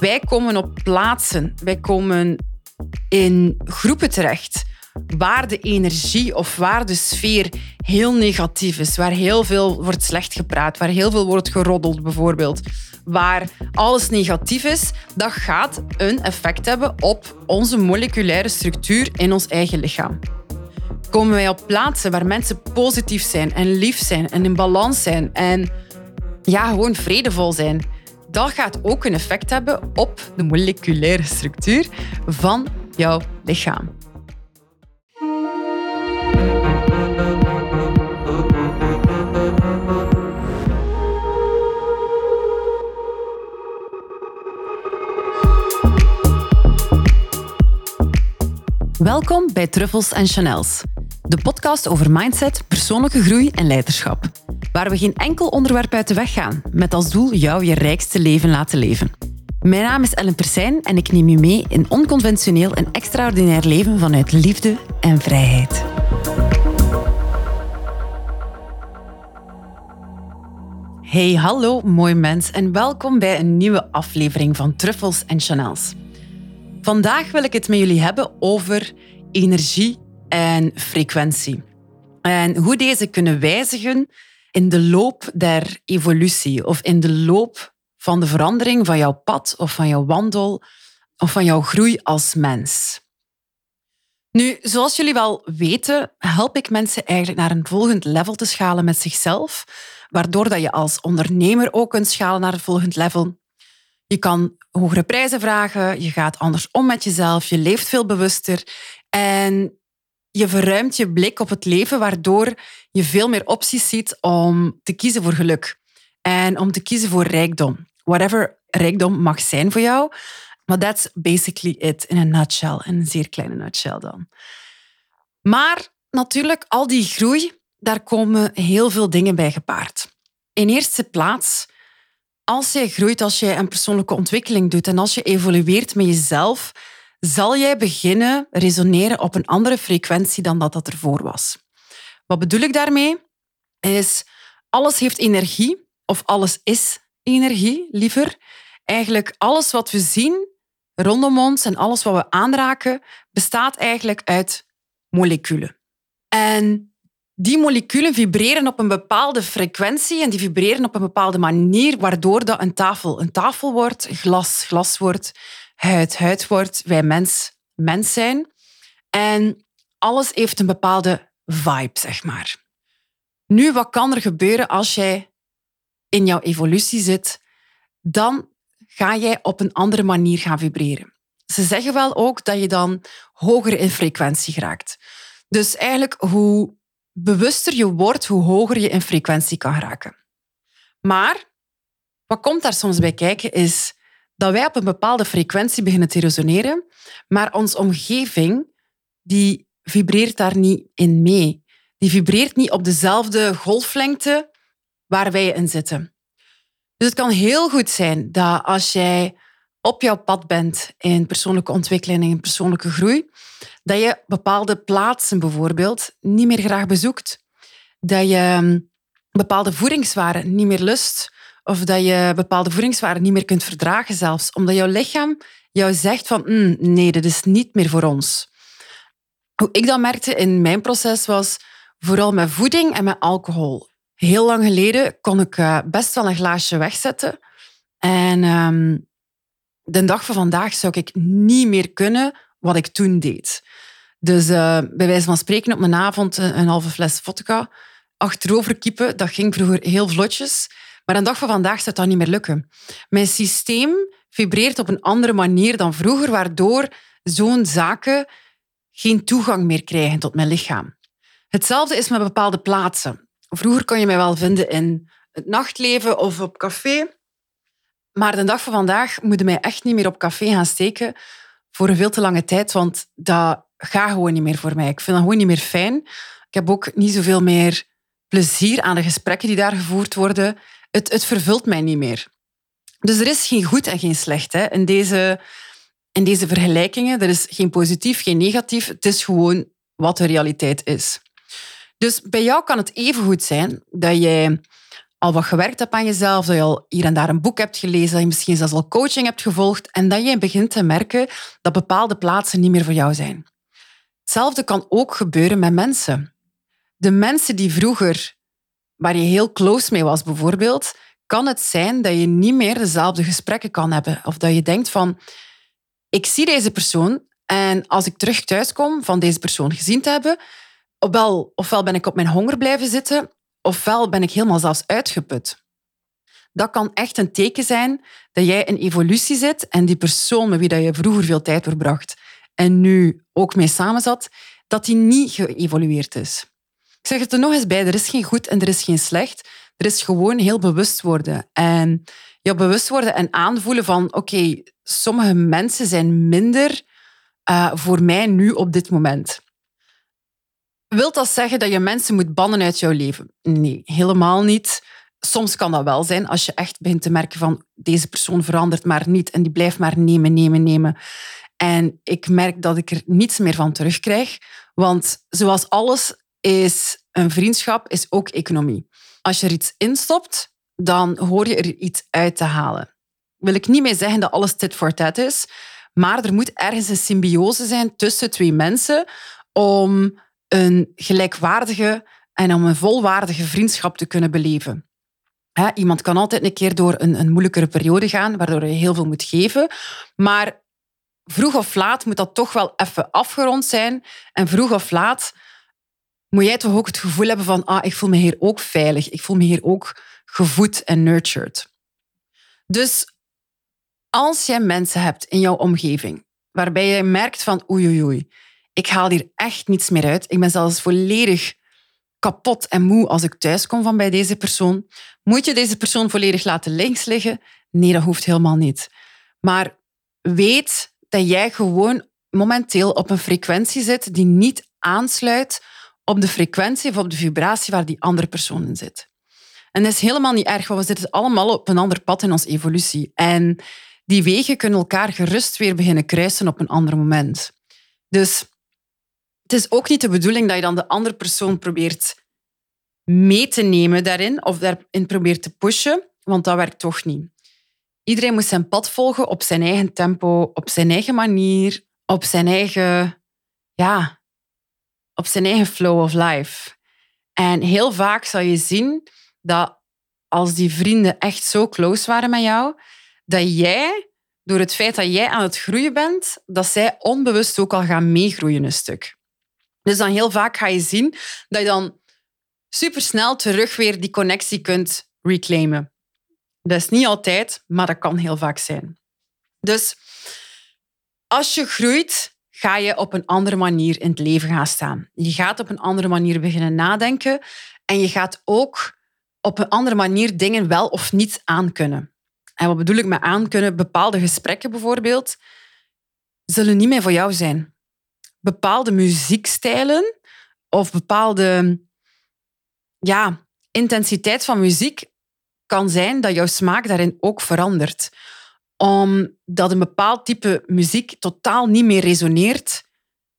Wij komen op plaatsen, wij komen in groepen terecht waar de energie of waar de sfeer heel negatief is, waar heel veel wordt slecht gepraat, waar heel veel wordt geroddeld bijvoorbeeld, waar alles negatief is, dat gaat een effect hebben op onze moleculaire structuur in ons eigen lichaam. Komen wij op plaatsen waar mensen positief zijn en lief zijn en in balans zijn en ja, gewoon vredevol zijn, dat gaat ook een effect hebben op de moleculaire structuur van jouw lichaam. Welkom bij Truffles en Chanels, de podcast over mindset, persoonlijke groei en leiderschap. Waar we geen enkel onderwerp uit de weg gaan, met als doel jou je rijkste leven laten leven. Mijn naam is Ellen Persijn en ik neem je mee in onconventioneel en extraordinair leven vanuit liefde en vrijheid. Hey, hallo mooi mens en welkom bij een nieuwe aflevering van Truffles en Chanels. Vandaag wil ik het met jullie hebben over energie en frequentie. En hoe deze kunnen wijzigen in de loop der evolutie of in de loop van de verandering van jouw pad of van jouw wandel of van jouw groei als mens. Nu, zoals jullie wel weten, help ik mensen eigenlijk naar een volgend level te schalen met zichzelf, waardoor dat je als ondernemer ook kunt schalen naar een volgend level. Je kan hogere prijzen vragen, je gaat anders om met jezelf, je leeft veel bewuster en je verruimt je blik op het leven, waardoor je veel meer opties ziet om te kiezen voor geluk en om te kiezen voor rijkdom. Whatever rijkdom mag zijn voor jou. Maar that's basically it in a nutshell, in een zeer kleine nutshell dan. Maar natuurlijk, al die groei, daar komen heel veel dingen bij gepaard. In eerste plaats als jij groeit, als je een persoonlijke ontwikkeling doet en als je evolueert met jezelf, zal jij beginnen resoneren op een andere frequentie dan dat dat ervoor was. Wat bedoel ik daarmee? Is alles heeft energie, of alles is energie, liever. Eigenlijk alles wat we zien rondom ons en alles wat we aanraken, bestaat eigenlijk uit moleculen. En die moleculen vibreren op een bepaalde frequentie en die vibreren op een bepaalde manier, waardoor dat een tafel een tafel wordt, glas glas wordt, huid huid wordt, wij mens mens zijn. En alles heeft een bepaalde vibe, zeg maar. Nu, wat kan er gebeuren als jij in jouw evolutie zit? Dan ga jij op een andere manier gaan vibreren. Ze zeggen wel ook dat je dan hoger in frequentie geraakt. Dus eigenlijk hoe bewuster je wordt, hoe hoger je in frequentie kan raken. Maar wat komt daar soms bij kijken is dat wij op een bepaalde frequentie beginnen te resoneren, maar onze omgeving die vibreert daar niet in mee. Die vibreert niet op dezelfde golflengte waar wij in zitten. Dus het kan heel goed zijn dat als jij op jouw pad bent in persoonlijke ontwikkeling en persoonlijke groei, dat je bepaalde plaatsen bijvoorbeeld niet meer graag bezoekt. Dat je mm, bepaalde voedingswaren niet meer lust. Of dat je bepaalde voedingswaren niet meer kunt verdragen zelfs. Omdat jouw lichaam jou zegt van mm, nee, dit is niet meer voor ons. Hoe ik dat merkte in mijn proces was vooral met voeding en met alcohol. Heel lang geleden kon ik eh, best wel een glaasje wegzetten. En um, de dag van vandaag zou ik niet meer kunnen wat ik toen deed. Dus uh, bij wijze van spreken op mijn avond een, een halve fles vodka. Achterover kiepen, dat ging vroeger heel vlotjes. Maar een dag van vandaag zou dat niet meer lukken. Mijn systeem vibreert op een andere manier dan vroeger, waardoor zo'n zaken geen toegang meer krijgen tot mijn lichaam. Hetzelfde is met bepaalde plaatsen. Vroeger kon je mij wel vinden in het nachtleven of op café. Maar de dag van vandaag moet je mij echt niet meer op café gaan steken voor een veel te lange tijd, want dat gaat gewoon niet meer voor mij. Ik vind dat gewoon niet meer fijn. Ik heb ook niet zoveel meer plezier aan de gesprekken die daar gevoerd worden. Het, het vervult mij niet meer. Dus er is geen goed en geen slecht hè, in, deze, in deze vergelijkingen. Er is geen positief, geen negatief. Het is gewoon wat de realiteit is. Dus bij jou kan het even goed zijn dat jij al wat gewerkt hebt aan jezelf, dat je al hier en daar een boek hebt gelezen, dat je misschien zelfs al coaching hebt gevolgd en dat je begint te merken dat bepaalde plaatsen niet meer voor jou zijn. Hetzelfde kan ook gebeuren met mensen. De mensen die vroeger, waar je heel close mee was bijvoorbeeld, kan het zijn dat je niet meer dezelfde gesprekken kan hebben. Of dat je denkt van, ik zie deze persoon en als ik terug thuis kom van deze persoon gezien te hebben, ofwel, ofwel ben ik op mijn honger blijven zitten, ofwel ben ik helemaal zelfs uitgeput. Dat kan echt een teken zijn dat jij in evolutie zit en die persoon met wie je vroeger veel tijd doorbracht en nu ook mee samen zat, dat die niet geëvolueerd is. Ik zeg het er nog eens bij, er is geen goed en er is geen slecht. Er is gewoon heel bewust worden. En je bewust worden en aanvoelen van oké, sommige mensen zijn minder uh, voor mij nu op dit moment. Wilt dat zeggen dat je mensen moet bannen uit jouw leven? Nee, helemaal niet. Soms kan dat wel zijn als je echt begint te merken van deze persoon verandert maar niet en die blijft maar nemen, nemen, nemen. En ik merk dat ik er niets meer van terugkrijg. Want zoals alles is een vriendschap, is ook economie. Als je er iets instopt, dan hoor je er iets uit te halen. Wil ik niet mee zeggen dat alles tit for tat is, maar er moet ergens een symbiose zijn tussen twee mensen om een gelijkwaardige en om een volwaardige vriendschap te kunnen beleven. iemand kan altijd een keer door een, een moeilijkere periode gaan, waardoor je heel veel moet geven. Maar vroeg of laat moet dat toch wel even afgerond zijn. En vroeg of laat moet jij toch ook het gevoel hebben van, ah, ik voel me hier ook veilig. Ik voel me hier ook gevoed en nurtured. Dus als jij mensen hebt in jouw omgeving waarbij je merkt van, oei, oei, oei, ik haal hier echt niets meer uit. Ik ben zelfs volledig kapot en moe als ik thuis kom van bij deze persoon. Moet je deze persoon volledig laten links liggen? Nee, dat hoeft helemaal niet. Maar weet dat jij gewoon momenteel op een frequentie zit die niet aansluit op de frequentie of op de vibratie waar die andere persoon in zit. En dat is helemaal niet erg, want we zitten allemaal op een ander pad in onze evolutie. En die wegen kunnen elkaar gerust weer beginnen kruisen op een ander moment. Dus het is ook niet de bedoeling dat je dan de andere persoon probeert mee te nemen daarin of daarin probeert te pushen, want dat werkt toch niet. Iedereen moet zijn pad volgen op zijn eigen tempo, op zijn eigen manier, op zijn eigen, ja, op zijn eigen flow of life. En heel vaak zal je zien dat als die vrienden echt zo close waren met jou, dat jij, door het feit dat jij aan het groeien bent, dat zij onbewust ook al gaan meegroeien een stuk. Dus dan heel vaak ga je zien dat je dan supersnel terug weer die connectie kunt reclaimen. Dat is niet altijd, maar dat kan heel vaak zijn. Dus als je groeit, ga je op een andere manier in het leven gaan staan. Je gaat op een andere manier beginnen nadenken en je gaat ook op een andere manier dingen wel of niet aankunnen. En wat bedoel ik met aankunnen? Bepaalde gesprekken bijvoorbeeld zullen niet meer voor jou zijn. Bepaalde muziekstijlen of bepaalde ja, intensiteit van muziek kan zijn dat jouw smaak daarin ook verandert. Omdat een bepaald type muziek totaal niet meer resoneert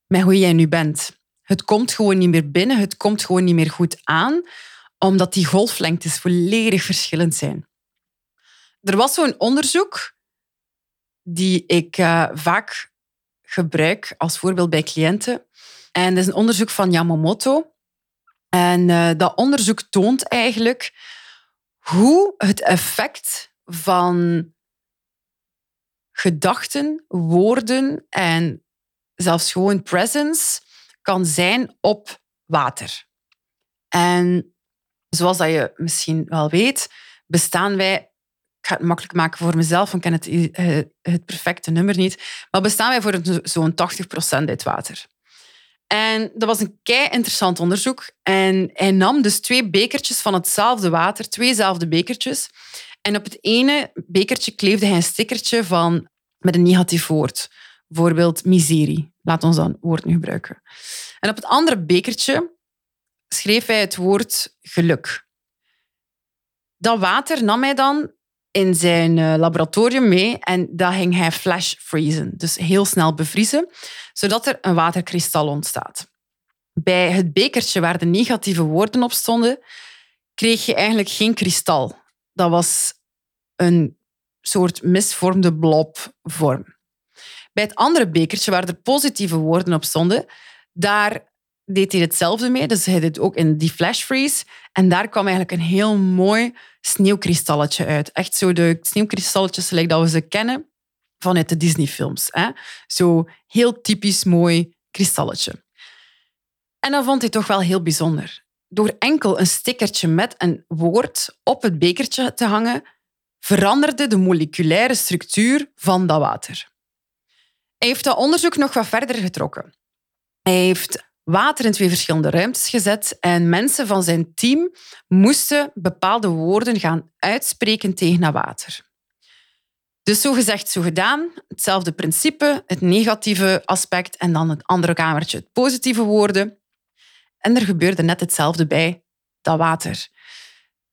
met hoe jij nu bent. Het komt gewoon niet meer binnen, het komt gewoon niet meer goed aan, omdat die golflengtes volledig verschillend zijn. Er was zo'n onderzoek die ik uh, vaak gebruik als voorbeeld bij cliënten. En dat is een onderzoek van Yamamoto. En uh, dat onderzoek toont eigenlijk hoe het effect van gedachten, woorden en zelfs gewoon presence kan zijn op water. En zoals dat je misschien wel weet, bestaan wij, ga het makkelijk maken voor mezelf, want ik ken het, eh, het perfecte nummer niet, maar bestaan wij voor zo'n 80% uit water. En dat was een kei interessant onderzoek. En hij nam dus twee bekertjes van hetzelfde water, tweezelfde bekertjes. En op het ene bekertje kleefde hij een stickertje van, met een negatief woord. Bijvoorbeeld miserie. Laat ons dan woord nu gebruiken. En op het andere bekertje schreef hij het woord geluk. Dat water nam hij dan in zijn eh, laboratorium mee en dat ging hij flash freezen. Dus heel snel bevriezen, zodat er een waterkristal ontstaat. Bij het bekertje waar de negatieve woorden op stonden, kreeg je eigenlijk geen kristal. Dat was een soort misvormde blobvorm. Bij het andere bekertje, waar er positieve woorden op stonden, daar deed hij hetzelfde mee. Dus hij deed ook in die flash freeze. En daar kwam eigenlijk een heel mooi sneeuwkristalletje uit. Echt zo de sneeuwkristalletjes zoals dat we ze kennen vanuit de Disney-films. Zo heel typisch mooi kristalletje. En dat vond hij toch wel heel bijzonder. Door enkel een stickertje met een woord op het bekertje te hangen, veranderde de moleculaire structuur van dat water. Hij heeft dat onderzoek nog wat verder getrokken. Hij heeft water in twee verschillende ruimtes gezet en mensen van zijn team moesten bepaalde woorden gaan uitspreken tegen dat water. Dus zo gezegd, zo gedaan. Hetzelfde principe, het negatieve aspect en dan het andere kamertje, het positieve woorden. En er gebeurde net hetzelfde bij dat water.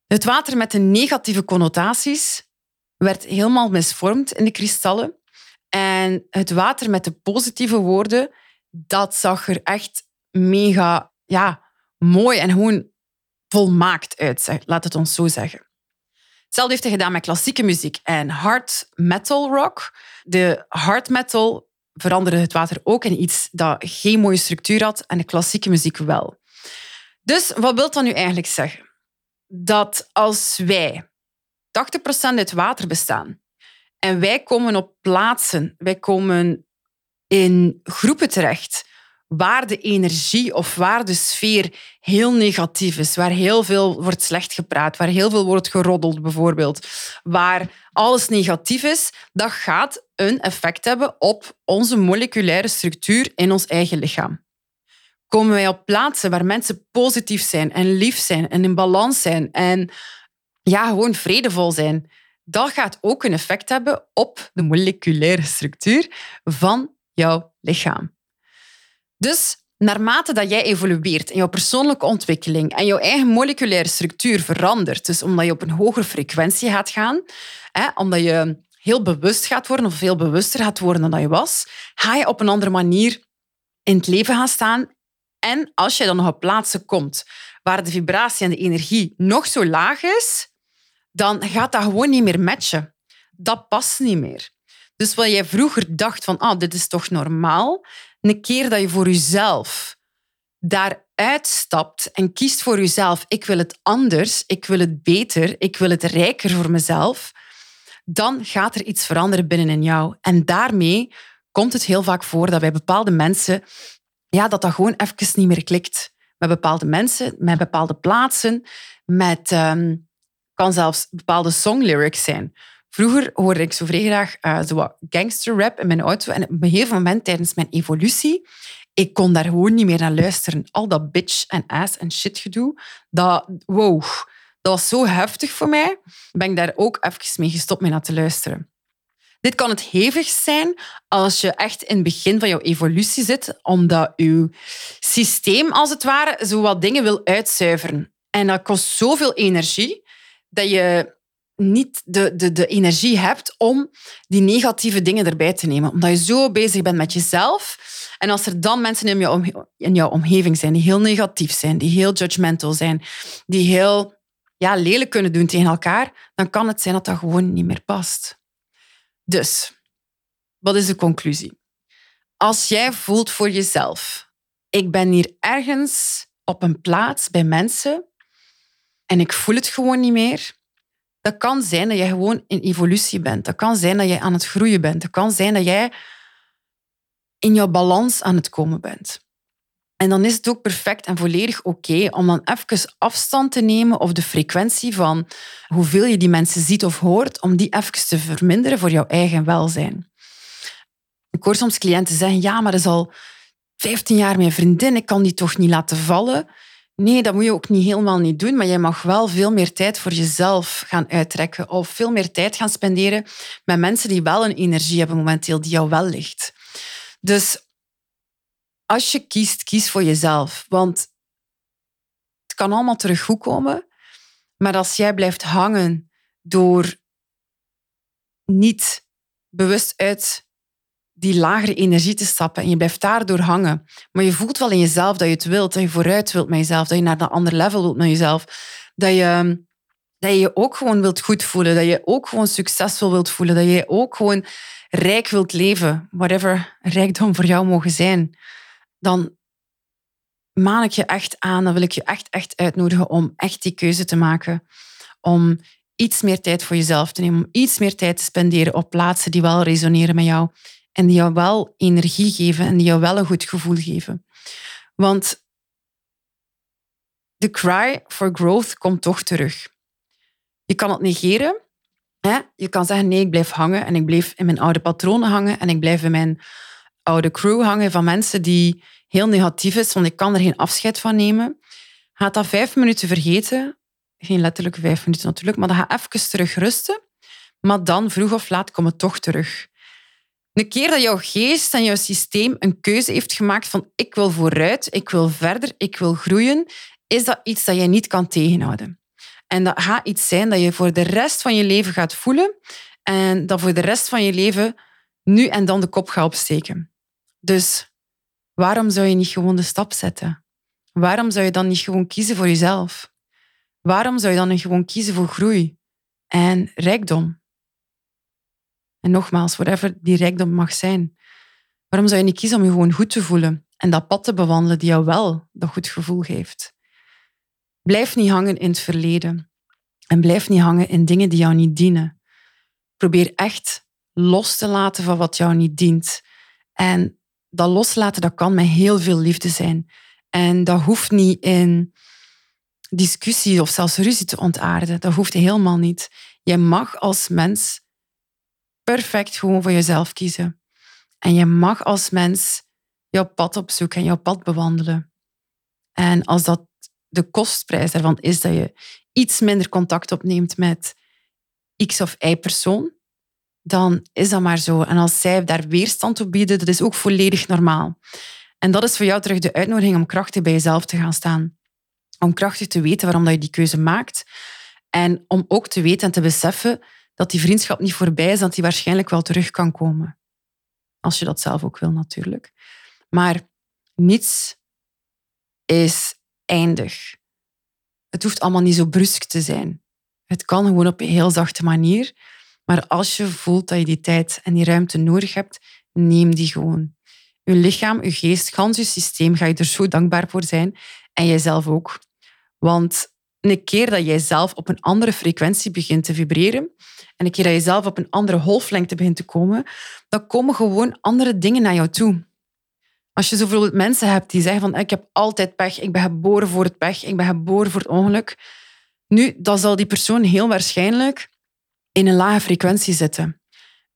Het water met de negatieve connotaties werd helemaal misvormd in de kristallen. En het water met de positieve woorden, dat zag er echt mega ja, mooi en gewoon volmaakt uit, laat het ons zo zeggen. Hetzelfde heeft hij gedaan met klassieke muziek en hard metal rock. De hard metal veranderde het water ook in iets dat geen mooie structuur had en de klassieke muziek wel. Dus wat wil dat nu eigenlijk zeggen? Dat als wij 80% uit water bestaan en wij komen op plaatsen, wij komen in groepen terecht waar de energie of waar de sfeer heel negatief is, waar heel veel wordt slecht gepraat, waar heel veel wordt geroddeld bijvoorbeeld, waar alles negatief is, dat gaat een effect hebben op onze moleculaire structuur in ons eigen lichaam. Komen wij op plaatsen waar mensen positief zijn en lief zijn en in balans zijn en ja, gewoon vredevol zijn, dat gaat ook een effect hebben op de moleculaire structuur van jouw lichaam. Dus naarmate dat jij evolueert in jouw persoonlijke ontwikkeling en jouw eigen moleculaire structuur verandert, dus omdat je op een hogere frequentie gaat gaan, hè, omdat je heel bewust gaat worden of veel bewuster gaat worden dan je was, ga je op een andere manier in het leven gaan staan. En als je dan nog op plaatsen komt waar de vibratie en de energie nog zo laag is, dan gaat dat gewoon niet meer matchen. Dat past niet meer. Dus wat jij vroeger dacht van, ah, dit is toch normaal, een keer dat je voor jezelf daaruit stapt en kiest voor jezelf, ik wil het anders, ik wil het beter, ik wil het rijker voor mezelf, dan gaat er iets veranderen binnenin jou. En daarmee komt het heel vaak voor dat bij bepaalde mensen, ja, dat dat gewoon even niet meer klikt. Met bepaalde mensen, met bepaalde plaatsen, met, um, kan zelfs bepaalde songlyrics zijn. Vroeger hoorde ik zo vrij graag uh, zo wat gangsterrap in mijn auto. En op een gegeven moment tijdens mijn evolutie, ik kon daar gewoon niet meer naar luisteren. Al dat bitch en ass en shit gedoe, dat, wow, dat was zo heftig voor mij. Ben ik daar ook even mee gestopt mee naar te luisteren. Dit kan het hevigst zijn als je echt in het begin van jouw evolutie zit, omdat je systeem, als het ware, zo wat dingen wil uitzuiveren. En dat kost zoveel energie dat je niet de, de, de energie hebt om die negatieve dingen erbij te nemen. Omdat je zo bezig bent met jezelf. En als er dan mensen in jouw, in jouw omgeving zijn die heel negatief zijn, die heel judgmental zijn, die heel ja, lelijk kunnen doen tegen elkaar, dan kan het zijn dat dat gewoon niet meer past. Dus, wat is de conclusie? Als jij voelt voor jezelf, ik ben hier ergens op een plaats bij mensen en ik voel het gewoon niet meer, dat kan zijn dat jij gewoon in evolutie bent. Dat kan zijn dat jij aan het groeien bent. Dat kan zijn dat jij in jouw balans aan het komen bent. En dan is het ook perfect en volledig oké om dan even afstand te nemen of de frequentie van hoeveel je die mensen ziet of hoort, om die even te verminderen voor jouw eigen welzijn. Ik hoor soms cliënten zeggen, ja, maar dat is al 15 jaar mijn vriendin, ik kan die toch niet laten vallen. Nee, dat moet je ook niet helemaal niet doen, maar je mag wel veel meer tijd voor jezelf gaan uittrekken of veel meer tijd gaan spenderen met mensen die wel een energie hebben momenteel, die jou wel ligt. Dus als je kiest, kies voor jezelf, want het kan allemaal terug goed komen, maar als jij blijft hangen door niet bewust uit die lagere energie te stappen en je blijft daardoor hangen. Maar je voelt wel in jezelf dat je het wilt, dat je vooruit wilt met jezelf, dat je naar dat andere level wilt met jezelf. Dat je, dat je je ook gewoon wilt goed voelen. Dat je ook gewoon succesvol wilt voelen. Dat je ook gewoon rijk wilt leven. Whatever rijkdom voor jou mogen zijn. Dan maan ik je echt aan. Dan wil ik je echt, echt uitnodigen om echt die keuze te maken. Om iets meer tijd voor jezelf te nemen. Om iets meer tijd te spenderen op plaatsen die wel resoneren met jou. En die jou wel energie geven en die jou wel een goed gevoel geven. Want de cry for growth komt toch terug. Je kan het negeren. Hè? Je kan zeggen, nee, ik blijf hangen en ik blijf in mijn oude patronen hangen en ik blijf in mijn oude crew hangen van mensen die heel negatief is, want ik kan er geen afscheid van nemen. Ga dat vijf minuten vergeten. Geen letterlijke vijf minuten natuurlijk, maar dan ga even terug rusten. Maar dan, vroeg of laat, kom het toch terug. Een keer dat jouw geest en jouw systeem een keuze heeft gemaakt van ik wil vooruit, ik wil verder, ik wil groeien, is dat iets dat je niet kan tegenhouden. En dat gaat iets zijn dat je voor de rest van je leven gaat voelen en dat voor de rest van je leven nu en dan de kop gaat opsteken. Dus waarom zou je niet gewoon de stap zetten? Waarom zou je dan niet gewoon kiezen voor jezelf? Waarom zou je dan niet gewoon kiezen voor groei en rijkdom? En nogmaals, whatever die rijkdom mag zijn. Waarom zou je niet kiezen om je gewoon goed te voelen en dat pad te bewandelen die jou wel dat goed gevoel geeft? Blijf niet hangen in het verleden en blijf niet hangen in dingen die jou niet dienen. Probeer echt los te laten van wat jou niet dient. En dat loslaten, dat kan met heel veel liefde zijn. En dat hoeft niet in discussie of zelfs ruzie te ontaarden. Dat hoeft helemaal niet. Je mag als mens perfect gewoon voor jezelf kiezen. En je mag als mens jouw pad opzoeken en jouw pad bewandelen. En als dat de kostprijs daarvan is dat je iets minder contact opneemt met X of Y persoon, dan is dat maar zo. En als zij daar weerstand op bieden, dat is ook volledig normaal. En dat is voor jou terug de uitnodiging om krachtig bij jezelf te gaan staan. Om krachtig te weten waarom dat je die keuze maakt. En om ook te weten en te beseffen dat die vriendschap niet voorbij is, dat die waarschijnlijk wel terug kan komen. Als je dat zelf ook wil, natuurlijk. Maar niets is eindig. Het hoeft allemaal niet zo brusk te zijn. Het kan gewoon op een heel zachte manier. Maar als je voelt dat je die tijd en die ruimte nodig hebt, neem die gewoon. Je lichaam, je geest, gans je systeem ga je er zo dankbaar voor zijn. En jijzelf ook. Want een keer dat jij zelf op een andere frequentie begint te vibreren, en een keer dat je zelf op een andere golflengte begint te komen, dan komen gewoon andere dingen naar jou toe. Als je bijvoorbeeld mensen hebt die zeggen van ik heb altijd pech, ik ben geboren voor het pech, ik ben geboren voor het ongeluk. Nu, dan zal die persoon heel waarschijnlijk in een lage frequentie zitten.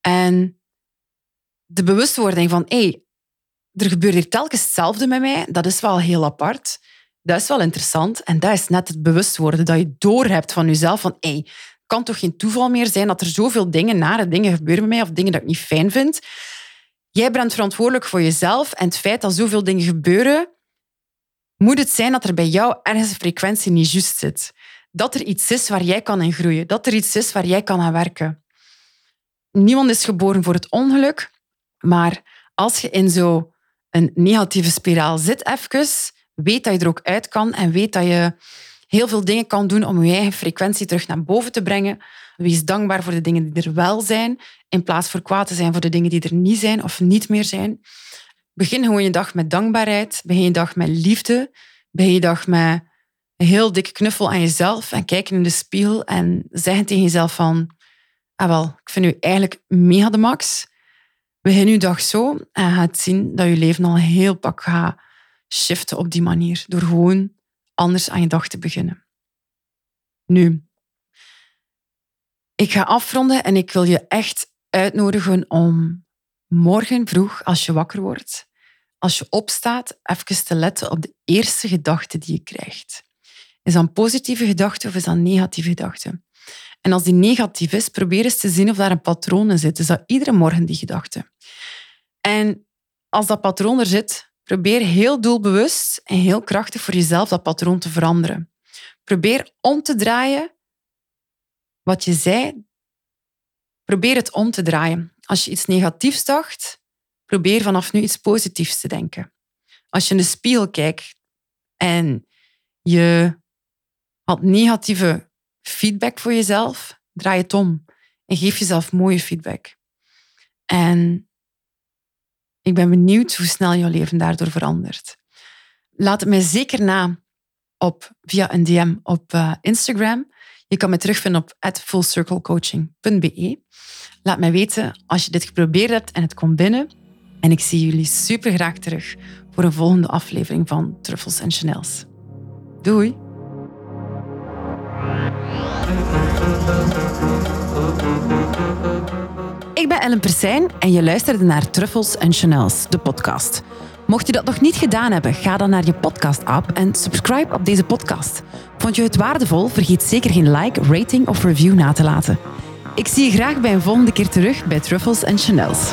En de bewustwording van hé, hey, er gebeurt hier telkens hetzelfde met mij, dat is wel heel apart. Dat is wel interessant. En dat is net het bewust worden, dat je doorhebt van jezelf van hey, kan toch geen toeval meer zijn dat er zoveel dingen, nare dingen gebeuren met mij of dingen dat ik niet fijn vind. Jij bent verantwoordelijk voor jezelf en het feit dat zoveel dingen gebeuren, moet het zijn dat er bij jou ergens een frequentie niet juist zit. Dat er iets is waar jij kan in groeien. Dat er iets is waar jij kan aan werken. Niemand is geboren voor het ongeluk, maar als je in zo'n negatieve spiraal zit, even, weet dat je er ook uit kan en weet dat je heel veel dingen kan doen om je eigen frequentie terug naar boven te brengen. Wees dankbaar voor de dingen die er wel zijn, in plaats voor kwaad te zijn voor de dingen die er niet zijn of niet meer zijn. Begin gewoon je dag met dankbaarheid. Begin je dag met liefde. Begin je dag met een heel dikke knuffel aan jezelf en kijken in de spiegel en zeggen tegen jezelf van ah wel, ik vind u eigenlijk mega de max. Begin je dag zo en gaat zien dat je leven al heel pak gaat shiften op die manier. Door gewoon anders aan je dag te beginnen. Nu, ik ga afronden en ik wil je echt uitnodigen om morgen vroeg, als je wakker wordt, als je opstaat, even te letten op de eerste gedachte die je krijgt. Is dat een positieve gedachte of is dat een negatieve gedachte? En als die negatief is, probeer eens te zien of daar een patroon in zit. Is dat iedere morgen die gedachte? En als dat patroon er zit, Probeer heel doelbewust en heel krachtig voor jezelf dat patroon te veranderen. Probeer om te draaien wat je zei. Probeer het om te draaien. Als je iets negatiefs dacht, probeer vanaf nu iets positiefs te denken. Als je in de spiegel kijkt en je had negatieve feedback voor jezelf, draai het om en geef jezelf mooie feedback. En ik ben benieuwd hoe snel jouw leven daardoor verandert. Laat het mij zeker na op, via een DM op uh, Instagram. Je kan me terugvinden op fullcirclecoaching.be. Laat mij weten als je dit geprobeerd hebt en het komt binnen. En ik zie jullie super graag terug voor een volgende aflevering van Truffles en Chanels. Doei! Ik ben Ellen Persijn en je luisterde naar Truffles en Chanels, de podcast. Mocht je dat nog niet gedaan hebben, ga dan naar je podcast-app en subscribe op deze podcast. Vond je het waardevol? Vergeet zeker geen like, rating of review na te laten. Ik zie je graag bij een volgende keer terug bij Truffles en Chanels.